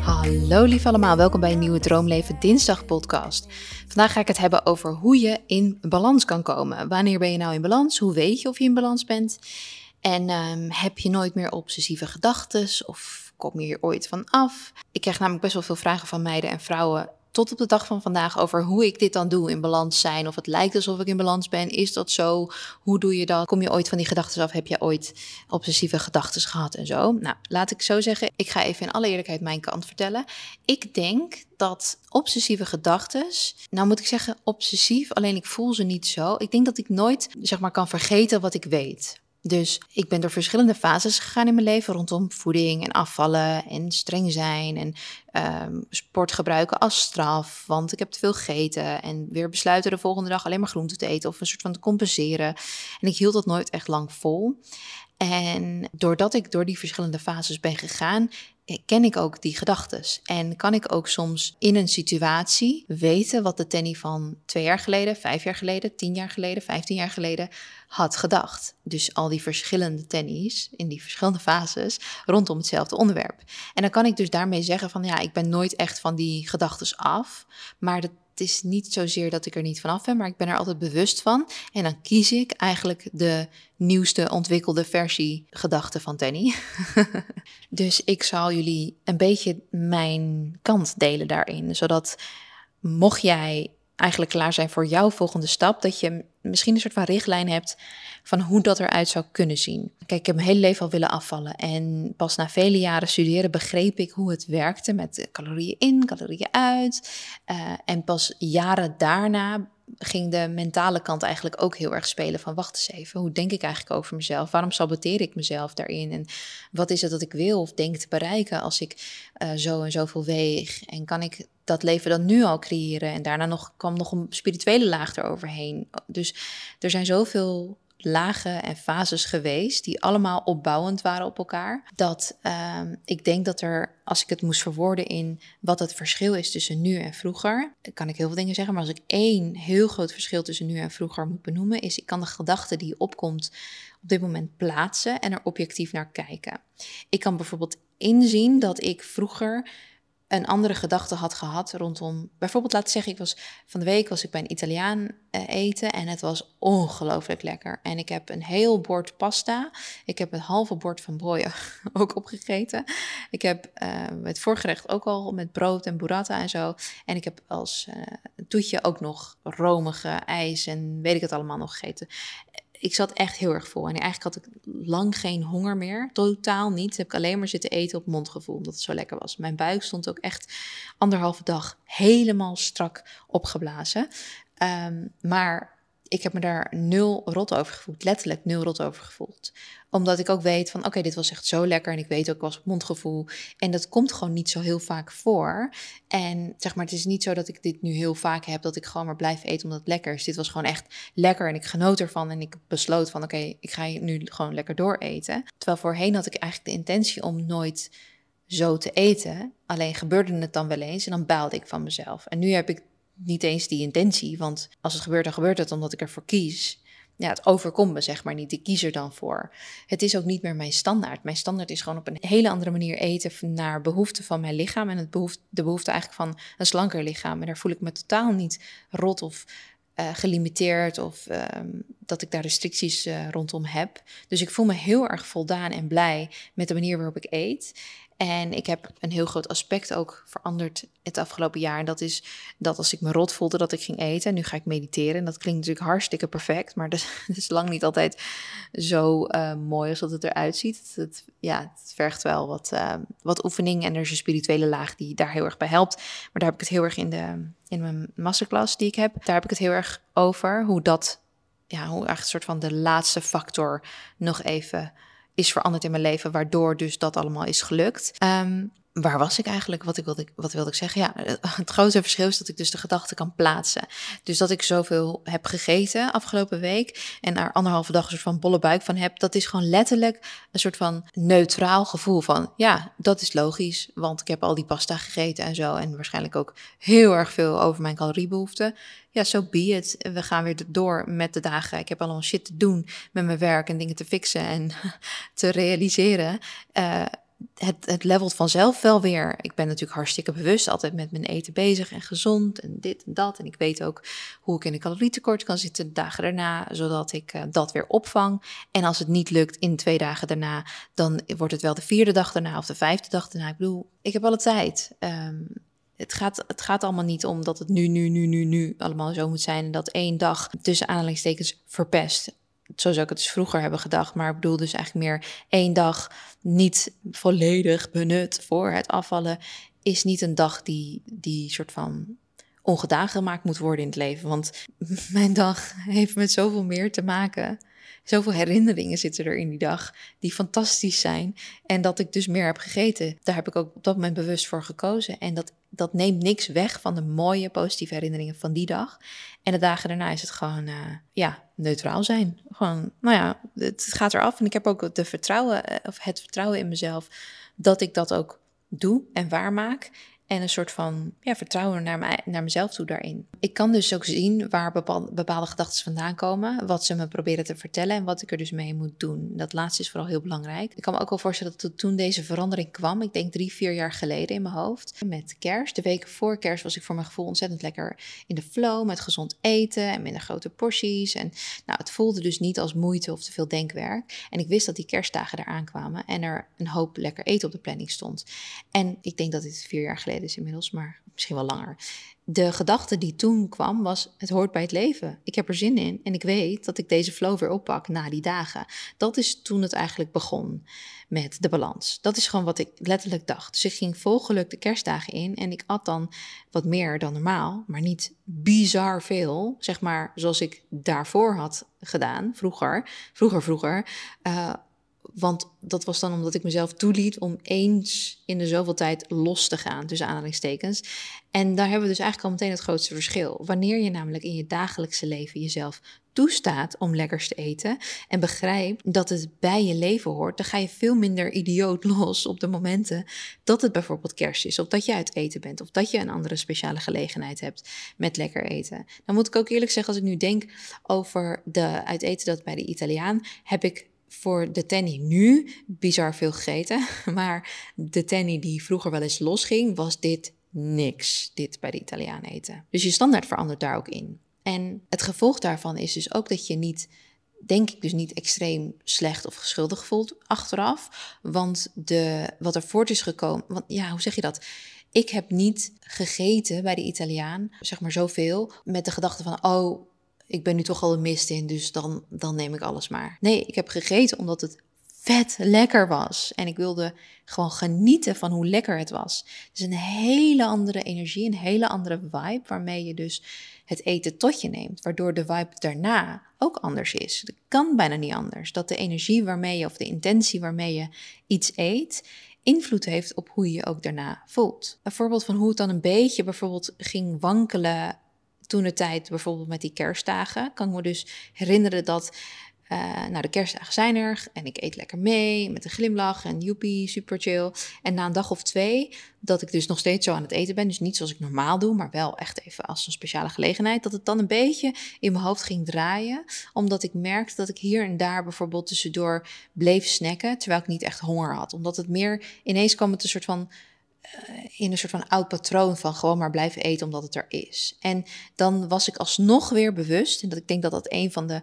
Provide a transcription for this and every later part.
Hallo lief allemaal, welkom bij een nieuwe Droomleven Dinsdag podcast. Vandaag ga ik het hebben over hoe je in balans kan komen. Wanneer ben je nou in balans? Hoe weet je of je in balans bent? En ehm, heb je nooit meer obsessieve gedachten of kom je hier ooit van af? Ik krijg namelijk best wel veel vragen van meiden en vrouwen tot op de dag van vandaag over hoe ik dit dan doe in balans zijn. Of het lijkt alsof ik in balans ben. Is dat zo? Hoe doe je dat? Kom je ooit van die gedachten af? Heb je ooit obsessieve gedachten gehad en zo? Nou, laat ik zo zeggen. Ik ga even in alle eerlijkheid mijn kant vertellen. Ik denk dat obsessieve gedachten, nou moet ik zeggen obsessief, alleen ik voel ze niet zo. Ik denk dat ik nooit, zeg maar, kan vergeten wat ik weet. Dus ik ben door verschillende fases gegaan in mijn leven rondom voeding en afvallen en streng zijn en um, sport gebruiken als straf, want ik heb te veel gegeten en weer besluiten de volgende dag alleen maar groente te eten of een soort van te compenseren. En ik hield dat nooit echt lang vol. En doordat ik door die verschillende fases ben gegaan, ken ik ook die gedachten. En kan ik ook soms in een situatie weten wat de Tenny van twee jaar geleden, vijf jaar geleden, tien jaar geleden, vijftien jaar geleden had gedacht. Dus al die verschillende Tennies in die verschillende fases rondom hetzelfde onderwerp. En dan kan ik dus daarmee zeggen van ja, ik ben nooit echt van die gedachten af, maar het is niet zozeer dat ik er niet vanaf ben, maar ik ben er altijd bewust van. En dan kies ik eigenlijk de nieuwste ontwikkelde versie gedachten van Tenny. dus ik zal jullie een beetje mijn kant delen daarin, zodat mocht jij eigenlijk klaar zijn voor jouw volgende stap, dat je misschien een soort van richtlijn hebt van hoe dat eruit zou kunnen zien. Kijk, ik heb mijn hele leven al willen afvallen en pas na vele jaren studeren begreep ik hoe het werkte met calorieën in, calorieën uit. Uh, en pas jaren daarna ging de mentale kant eigenlijk ook heel erg spelen van wacht eens even, hoe denk ik eigenlijk over mezelf? Waarom saboteer ik mezelf daarin? En wat is het dat ik wil of denk te bereiken als ik uh, zo en zoveel weeg? En kan ik dat leven dan nu al creëren? En daarna nog, kwam nog een spirituele laag eroverheen. Dus er zijn zoveel lagen en fases geweest die allemaal opbouwend waren op elkaar. Dat uh, ik denk dat er, als ik het moest verwoorden in wat het verschil is tussen nu en vroeger, kan ik heel veel dingen zeggen. Maar als ik één heel groot verschil tussen nu en vroeger moet benoemen, is ik kan de gedachte die opkomt op dit moment plaatsen en er objectief naar kijken. Ik kan bijvoorbeeld inzien dat ik vroeger een andere gedachte had gehad rondom. Bijvoorbeeld, laten zeggen, ik was van de week was ik bij een Italiaan uh, eten en het was ongelooflijk lekker. En ik heb een heel bord pasta. Ik heb een halve bord van broja ook opgegeten. Ik heb het voorgerecht ook al met brood en burrata en zo. En ik heb als uh, toetje ook nog romige ijs en weet ik het allemaal nog gegeten ik zat echt heel erg vol. En eigenlijk had ik lang geen honger meer. Totaal niet. Heb ik alleen maar zitten eten op mondgevoel, omdat het zo lekker was. Mijn buik stond ook echt anderhalve dag helemaal strak opgeblazen. Um, maar ik heb me daar nul rot over gevoeld. Letterlijk nul rot over gevoeld. Omdat ik ook weet van, oké, dit was echt zo lekker. En ik weet ook, was op mondgevoel. En dat komt gewoon niet zo heel vaak voor. En zeg maar, het is niet zo dat ik dit nu heel vaak heb. Dat ik gewoon maar blijf eten omdat het lekker is. Dit was gewoon echt lekker. En ik genoot ervan. En ik besloot van, oké, ik ga nu gewoon lekker dooreten. Terwijl voorheen had ik eigenlijk de intentie om nooit zo te eten. Alleen gebeurde het dan wel eens en dan baalde ik van mezelf. En nu heb ik niet eens die intentie. Want als het gebeurt, dan gebeurt het omdat ik ervoor kies. Ja, het overkomt me zeg maar niet. Ik kies er dan voor. Het is ook niet meer mijn standaard. Mijn standaard is gewoon op een hele andere manier eten naar behoeften van mijn lichaam. En het behoeft, de behoefte eigenlijk van een slanker lichaam. En daar voel ik me totaal niet rot of uh, gelimiteerd of um, dat ik daar restricties uh, rondom heb. Dus ik voel me heel erg voldaan en blij met de manier waarop ik eet. En ik heb een heel groot aspect ook veranderd het afgelopen jaar. En dat is dat als ik me rot voelde dat ik ging eten. En nu ga ik mediteren. En dat klinkt natuurlijk hartstikke perfect. Maar dat, is lang niet altijd zo uh, mooi als dat het eruit ziet. Het, ja, het vergt wel wat, uh, wat oefening. En er is een spirituele laag die daar heel erg bij helpt. Maar daar heb ik het heel erg in, de, in mijn masterclass die ik heb. Daar heb ik het heel erg over. Hoe dat, ja, hoe eigenlijk een soort van de laatste factor nog even is veranderd in mijn leven, waardoor dus dat allemaal is gelukt. Um, waar was ik eigenlijk? Wat, ik wilde, wat wilde ik zeggen? Ja, het grote verschil is dat ik dus de gedachten kan plaatsen. Dus dat ik zoveel heb gegeten afgelopen week en er anderhalve dag een soort van bolle buik van heb, dat is gewoon letterlijk een soort van neutraal gevoel van, ja, dat is logisch, want ik heb al die pasta gegeten en zo en waarschijnlijk ook heel erg veel over mijn caloriebehoeften. Ja, zo so be it. We gaan weer door met de dagen. Ik heb allemaal shit te doen met mijn werk en dingen te fixen en te realiseren. Uh, het, het levelt vanzelf wel weer. Ik ben natuurlijk hartstikke bewust altijd met mijn eten bezig en gezond en dit en dat. En ik weet ook hoe ik in een calorietekort kan zitten de dagen daarna, zodat ik uh, dat weer opvang. En als het niet lukt in twee dagen daarna, dan wordt het wel de vierde dag daarna of de vijfde dag daarna. Ik bedoel, ik heb alle tijd. Um, het gaat, het gaat allemaal niet om dat het nu, nu, nu, nu, nu allemaal zo moet zijn. En dat één dag tussen aanhalingstekens verpest zo zou ik het dus vroeger hebben gedacht. Maar ik bedoel dus eigenlijk meer één dag niet volledig benut voor het afvallen. Is niet een dag die, die soort van ongedaan gemaakt moet worden in het leven. Want mijn dag heeft met zoveel meer te maken. Zoveel herinneringen zitten er in die dag die fantastisch zijn. En dat ik dus meer heb gegeten. Daar heb ik ook op dat moment bewust voor gekozen. En dat, dat neemt niks weg van de mooie positieve herinneringen van die dag. En de dagen daarna is het gewoon, uh, ja, neutraal zijn. Gewoon, nou ja, het gaat eraf. En ik heb ook de vertrouwen, eh, of het vertrouwen in mezelf dat ik dat ook doe en waarmaak. En een soort van ja, vertrouwen naar, mij, naar mezelf toe daarin. Ik kan dus ook zien waar bepaalde, gedachten vandaan komen. Wat ze me proberen te vertellen en wat ik er dus mee moet doen. Dat laatste is vooral heel belangrijk. Ik kan me ook wel voorstellen dat toen deze verandering kwam, ik denk drie, vier jaar geleden in mijn hoofd. Met kerst, de weken voor kerst was ik voor mijn gevoel ontzettend lekker in de flow. Met gezond eten en minder grote porties. En nou, het voelde dus niet als moeite of te veel denkwerk. En ik wist dat die kerstdagen eraan kwamen en er een hoop lekker eten op de planning stond. En ik denk dat dit vier jaar geleden is inmiddels, maar misschien wel langer. De gedachte die toen kwam was: het hoort bij het leven. Ik heb er zin in en ik weet dat ik deze flow weer oppak na die dagen. Dat is toen het eigenlijk begon met de balans. Dat is gewoon wat ik letterlijk dacht. Dus ik ging volgeluk de kerstdagen in en ik at dan wat meer dan normaal, maar niet bizar veel, zeg maar zoals ik daarvoor had gedaan, vroeger, vroeger, vroeger. Uh, want dat was dan omdat ik mezelf toeliet om eens in de zoveel tijd los te gaan, tussen aanhalingstekens. En daar hebben we dus eigenlijk al meteen het grootste verschil. Wanneer je namelijk in je dagelijkse leven jezelf toestaat om lekkers te eten en begrijpt dat het bij je leven hoort, dan ga je veel minder idioot los op de momenten dat het bijvoorbeeld kerst is, of dat je uit eten bent, of dat je een andere speciale gelegenheid hebt met lekker eten. Dan moet ik ook eerlijk zeggen, als ik nu denk over de uit eten dat bij de Italiaan, heb ik voor de Tenny nu bizar veel gegeten. Maar de Tenny die vroeger wel eens losging, was dit niks. Dit bij de Italiaan eten. Dus je standaard verandert daar ook in. En het gevolg daarvan is dus ook dat je niet, denk ik dus niet extreem slecht of geschuldig voelt achteraf. Want de, wat er voort is gekomen, want ja, hoe zeg je dat? Ik heb niet gegeten bij de Italiaan, zeg maar zoveel, met de gedachte van, oh, ik ben nu toch al een mist in, dus dan, dan neem ik alles maar. Nee, ik heb gegeten omdat het vet lekker was. En ik wilde gewoon genieten van hoe lekker het was. Dus een hele andere energie, een hele andere vibe, waarmee je dus het eten tot je neemt. Waardoor de vibe daarna ook anders is. Het kan bijna niet anders. Dat de energie waarmee je, of de intentie waarmee je iets eet, invloed heeft op hoe je je ook daarna voelt. Een voorbeeld van hoe het dan een beetje bijvoorbeeld ging wankelen toen de tijd, bijvoorbeeld met die kerstdagen, kan ik me dus herinneren dat uh, nou, de kerstdagen zijn er en ik eet lekker mee met een glimlach en joepie, super chill. En na een dag of twee, dat ik dus nog steeds zo aan het eten ben, dus niet zoals ik normaal doe, maar wel echt even als een speciale gelegenheid, dat het dan een beetje in mijn hoofd ging draaien, omdat ik merkte dat ik hier en daar bijvoorbeeld tussendoor bleef snacken, terwijl ik niet echt honger had. Omdat het meer, ineens kwam het een soort van eh, in een soort van oud patroon van gewoon maar blijven eten omdat het er is. En dan was ik alsnog weer bewust, en dat ik denk dat dat een van de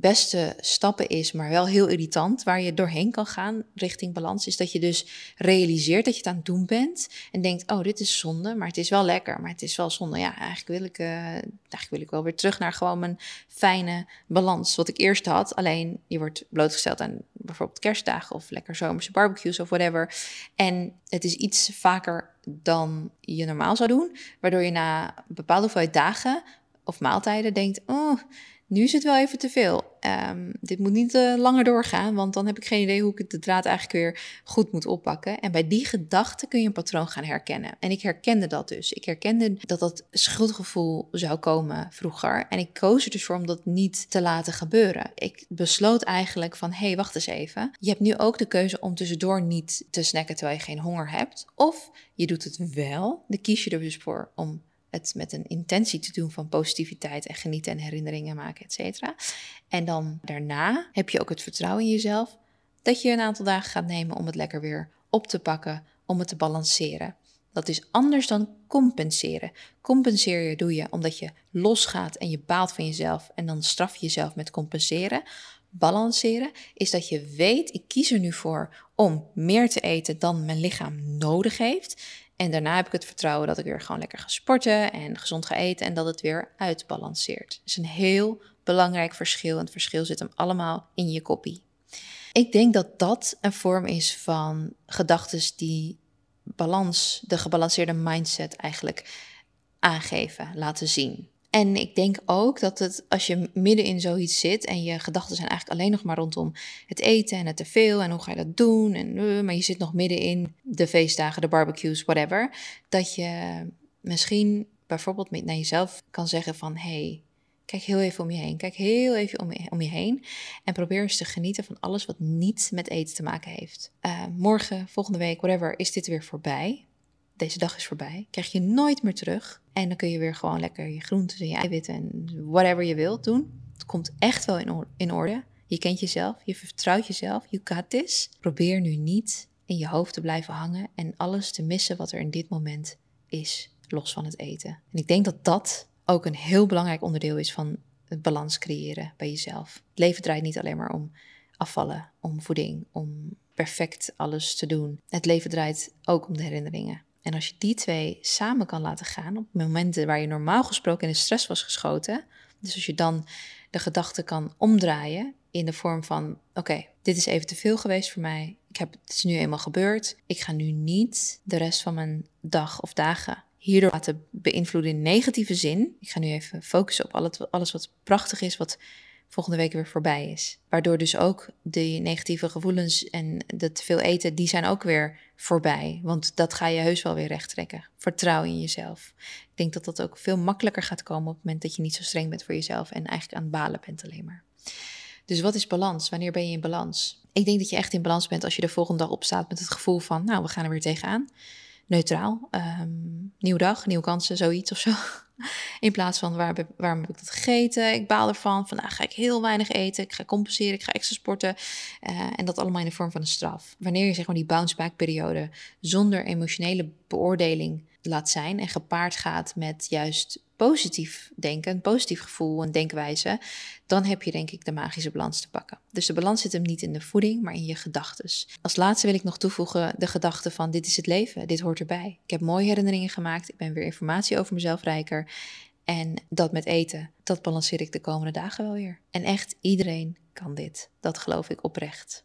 beste stappen is, maar wel heel irritant, waar je doorheen kan gaan richting balans, is dat je dus realiseert dat je het aan het doen bent en denkt, oh, dit is zonde, maar het is wel lekker, maar het is wel zonde. Ja, eigenlijk wil ik, uh, eigenlijk wil ik wel weer terug naar gewoon mijn fijne balans, wat ik eerst had. Alleen je wordt blootgesteld aan bijvoorbeeld kerstdagen of lekker zomerse barbecues of whatever. En het is iets vaker dan je normaal zou doen, waardoor je na bepaalde hoeveelheid dagen of maaltijden denkt, oh, nu is het wel even te veel. Um, dit moet niet uh, langer doorgaan, want dan heb ik geen idee hoe ik de draad eigenlijk weer goed moet oppakken. En bij die gedachte kun je een patroon gaan herkennen. En ik herkende dat dus. Ik herkende dat dat schuldgevoel zou komen vroeger. En ik koos er dus voor om dat niet te laten gebeuren. Ik besloot eigenlijk van, hé, hey, wacht eens even. Je hebt nu ook de keuze om tussendoor niet te snacken terwijl je geen honger hebt. Of je doet het wel. Dan kies je er dus voor om het met een intentie te doen van positiviteit en genieten en herinneringen maken, et cetera. En dan daarna heb je ook het vertrouwen in jezelf dat je een aantal dagen gaat nemen om het lekker weer op te pakken om het te balanceren. Dat is anders dan compenseren. Compenseren doe je omdat je losgaat en je baalt van jezelf en dan straf je jezelf met compenseren. Balanceren is dat je weet, ik kies er nu voor om meer te eten dan mijn lichaam nodig heeft. En daarna heb ik het vertrouwen dat ik weer gewoon lekker ga sporten en gezond ga eten en dat het weer uitbalanceert. Dat is een heel belangrijk verschil en het verschil zit hem allemaal in je koppie. Ik denk dat dat een vorm is van gedachten die balans, de gebalanceerde mindset eigenlijk aangeven, laten zien. En ik denk ook dat het, als je midden in zoiets zit en je gedachten zijn eigenlijk alleen nog maar rondom het eten en het teveel en hoe ga je dat doen, en, uh, maar je zit nog midden in de feestdagen, de barbecues, whatever, dat je misschien bijvoorbeeld naar jezelf kan zeggen van, hey, Kijk heel even om je heen. Kijk heel even om je, om je heen. En probeer eens te genieten van alles wat niet met eten te maken heeft. Uh, morgen, volgende week, whatever, is dit weer voorbij. Deze dag is voorbij. Krijg je nooit meer terug. En dan kun je weer gewoon lekker je groenten en je eiwitten en whatever je wilt doen. Het komt echt wel in, in orde. Je kent jezelf, je vertrouwt jezelf, you got this. Probeer nu niet in je hoofd te blijven hangen en alles te missen wat er in dit moment is, los van het eten. En ik denk dat dat ook een heel belangrijk onderdeel is van het balans creëren bij jezelf. Het leven draait niet alleen maar om afvallen, om voeding, om perfect alles te doen. Het leven draait ook om de herinneringen. En als je die twee samen kan laten gaan op momenten waar je normaal gesproken in de stress was geschoten, dus als je dan de gedachte kan omdraaien in de vorm van: oké, dit is even te veel geweest voor mij. Ik heb, het is nu eenmaal gebeurd. Ik ga nu niet de rest van mijn dag of dagen hierdoor laten beïnvloeden in negatieve zin. Ik ga nu even focussen op alles wat prachtig is, wat volgende week weer voorbij is. Waardoor dus ook de negatieve gevoelens en de te veel eten, die zijn ook weer voorbij. Want dat ga je heus wel weer recht trekken. Vertrouw in jezelf. Ik denk dat dat ook veel makkelijker gaat komen op het moment dat je niet zo streng bent voor jezelf en eigenlijk aan het balen bent alleen maar. Dus wat is balans? Wanneer ben je in balans? Ik denk dat je echt in balans bent als je de volgende dag opstaat met het gevoel van, nou, we gaan er weer tegenaan neutraal. Um, nieuwe dag, nieuwe kansen, zoiets of zo. In plaats van waar, waarom heb ik dat gegeten? Ik baal ervan. Vandaag ga ik heel weinig eten. Ik ga compenseren. Ik ga extra sporten. Uh, en dat allemaal in de vorm van een straf. Wanneer je zeg maar die bounce back periode zonder emotionele beoordeling laat zijn en gepaard gaat met juist positief denken, een positief gevoel, een denkwijze, dan heb je denk ik de magische balans te pakken. Dus de balans zit hem niet in de voeding, maar in je gedachten. Als laatste wil ik nog toevoegen de gedachte van dit is het leven, dit hoort erbij. Ik heb mooie herinneringen gemaakt, ik ben weer informatie over mezelf rijker. En dat met eten, dat balanceer ik de komende dagen wel weer. En echt iedereen kan dit. Dat geloof ik oprecht.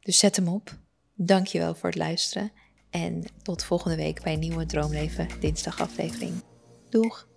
Dus zet hem op. Dankjewel voor het luisteren. En tot volgende week bij een nieuwe Droomleven dinsdag aflevering. Doeg!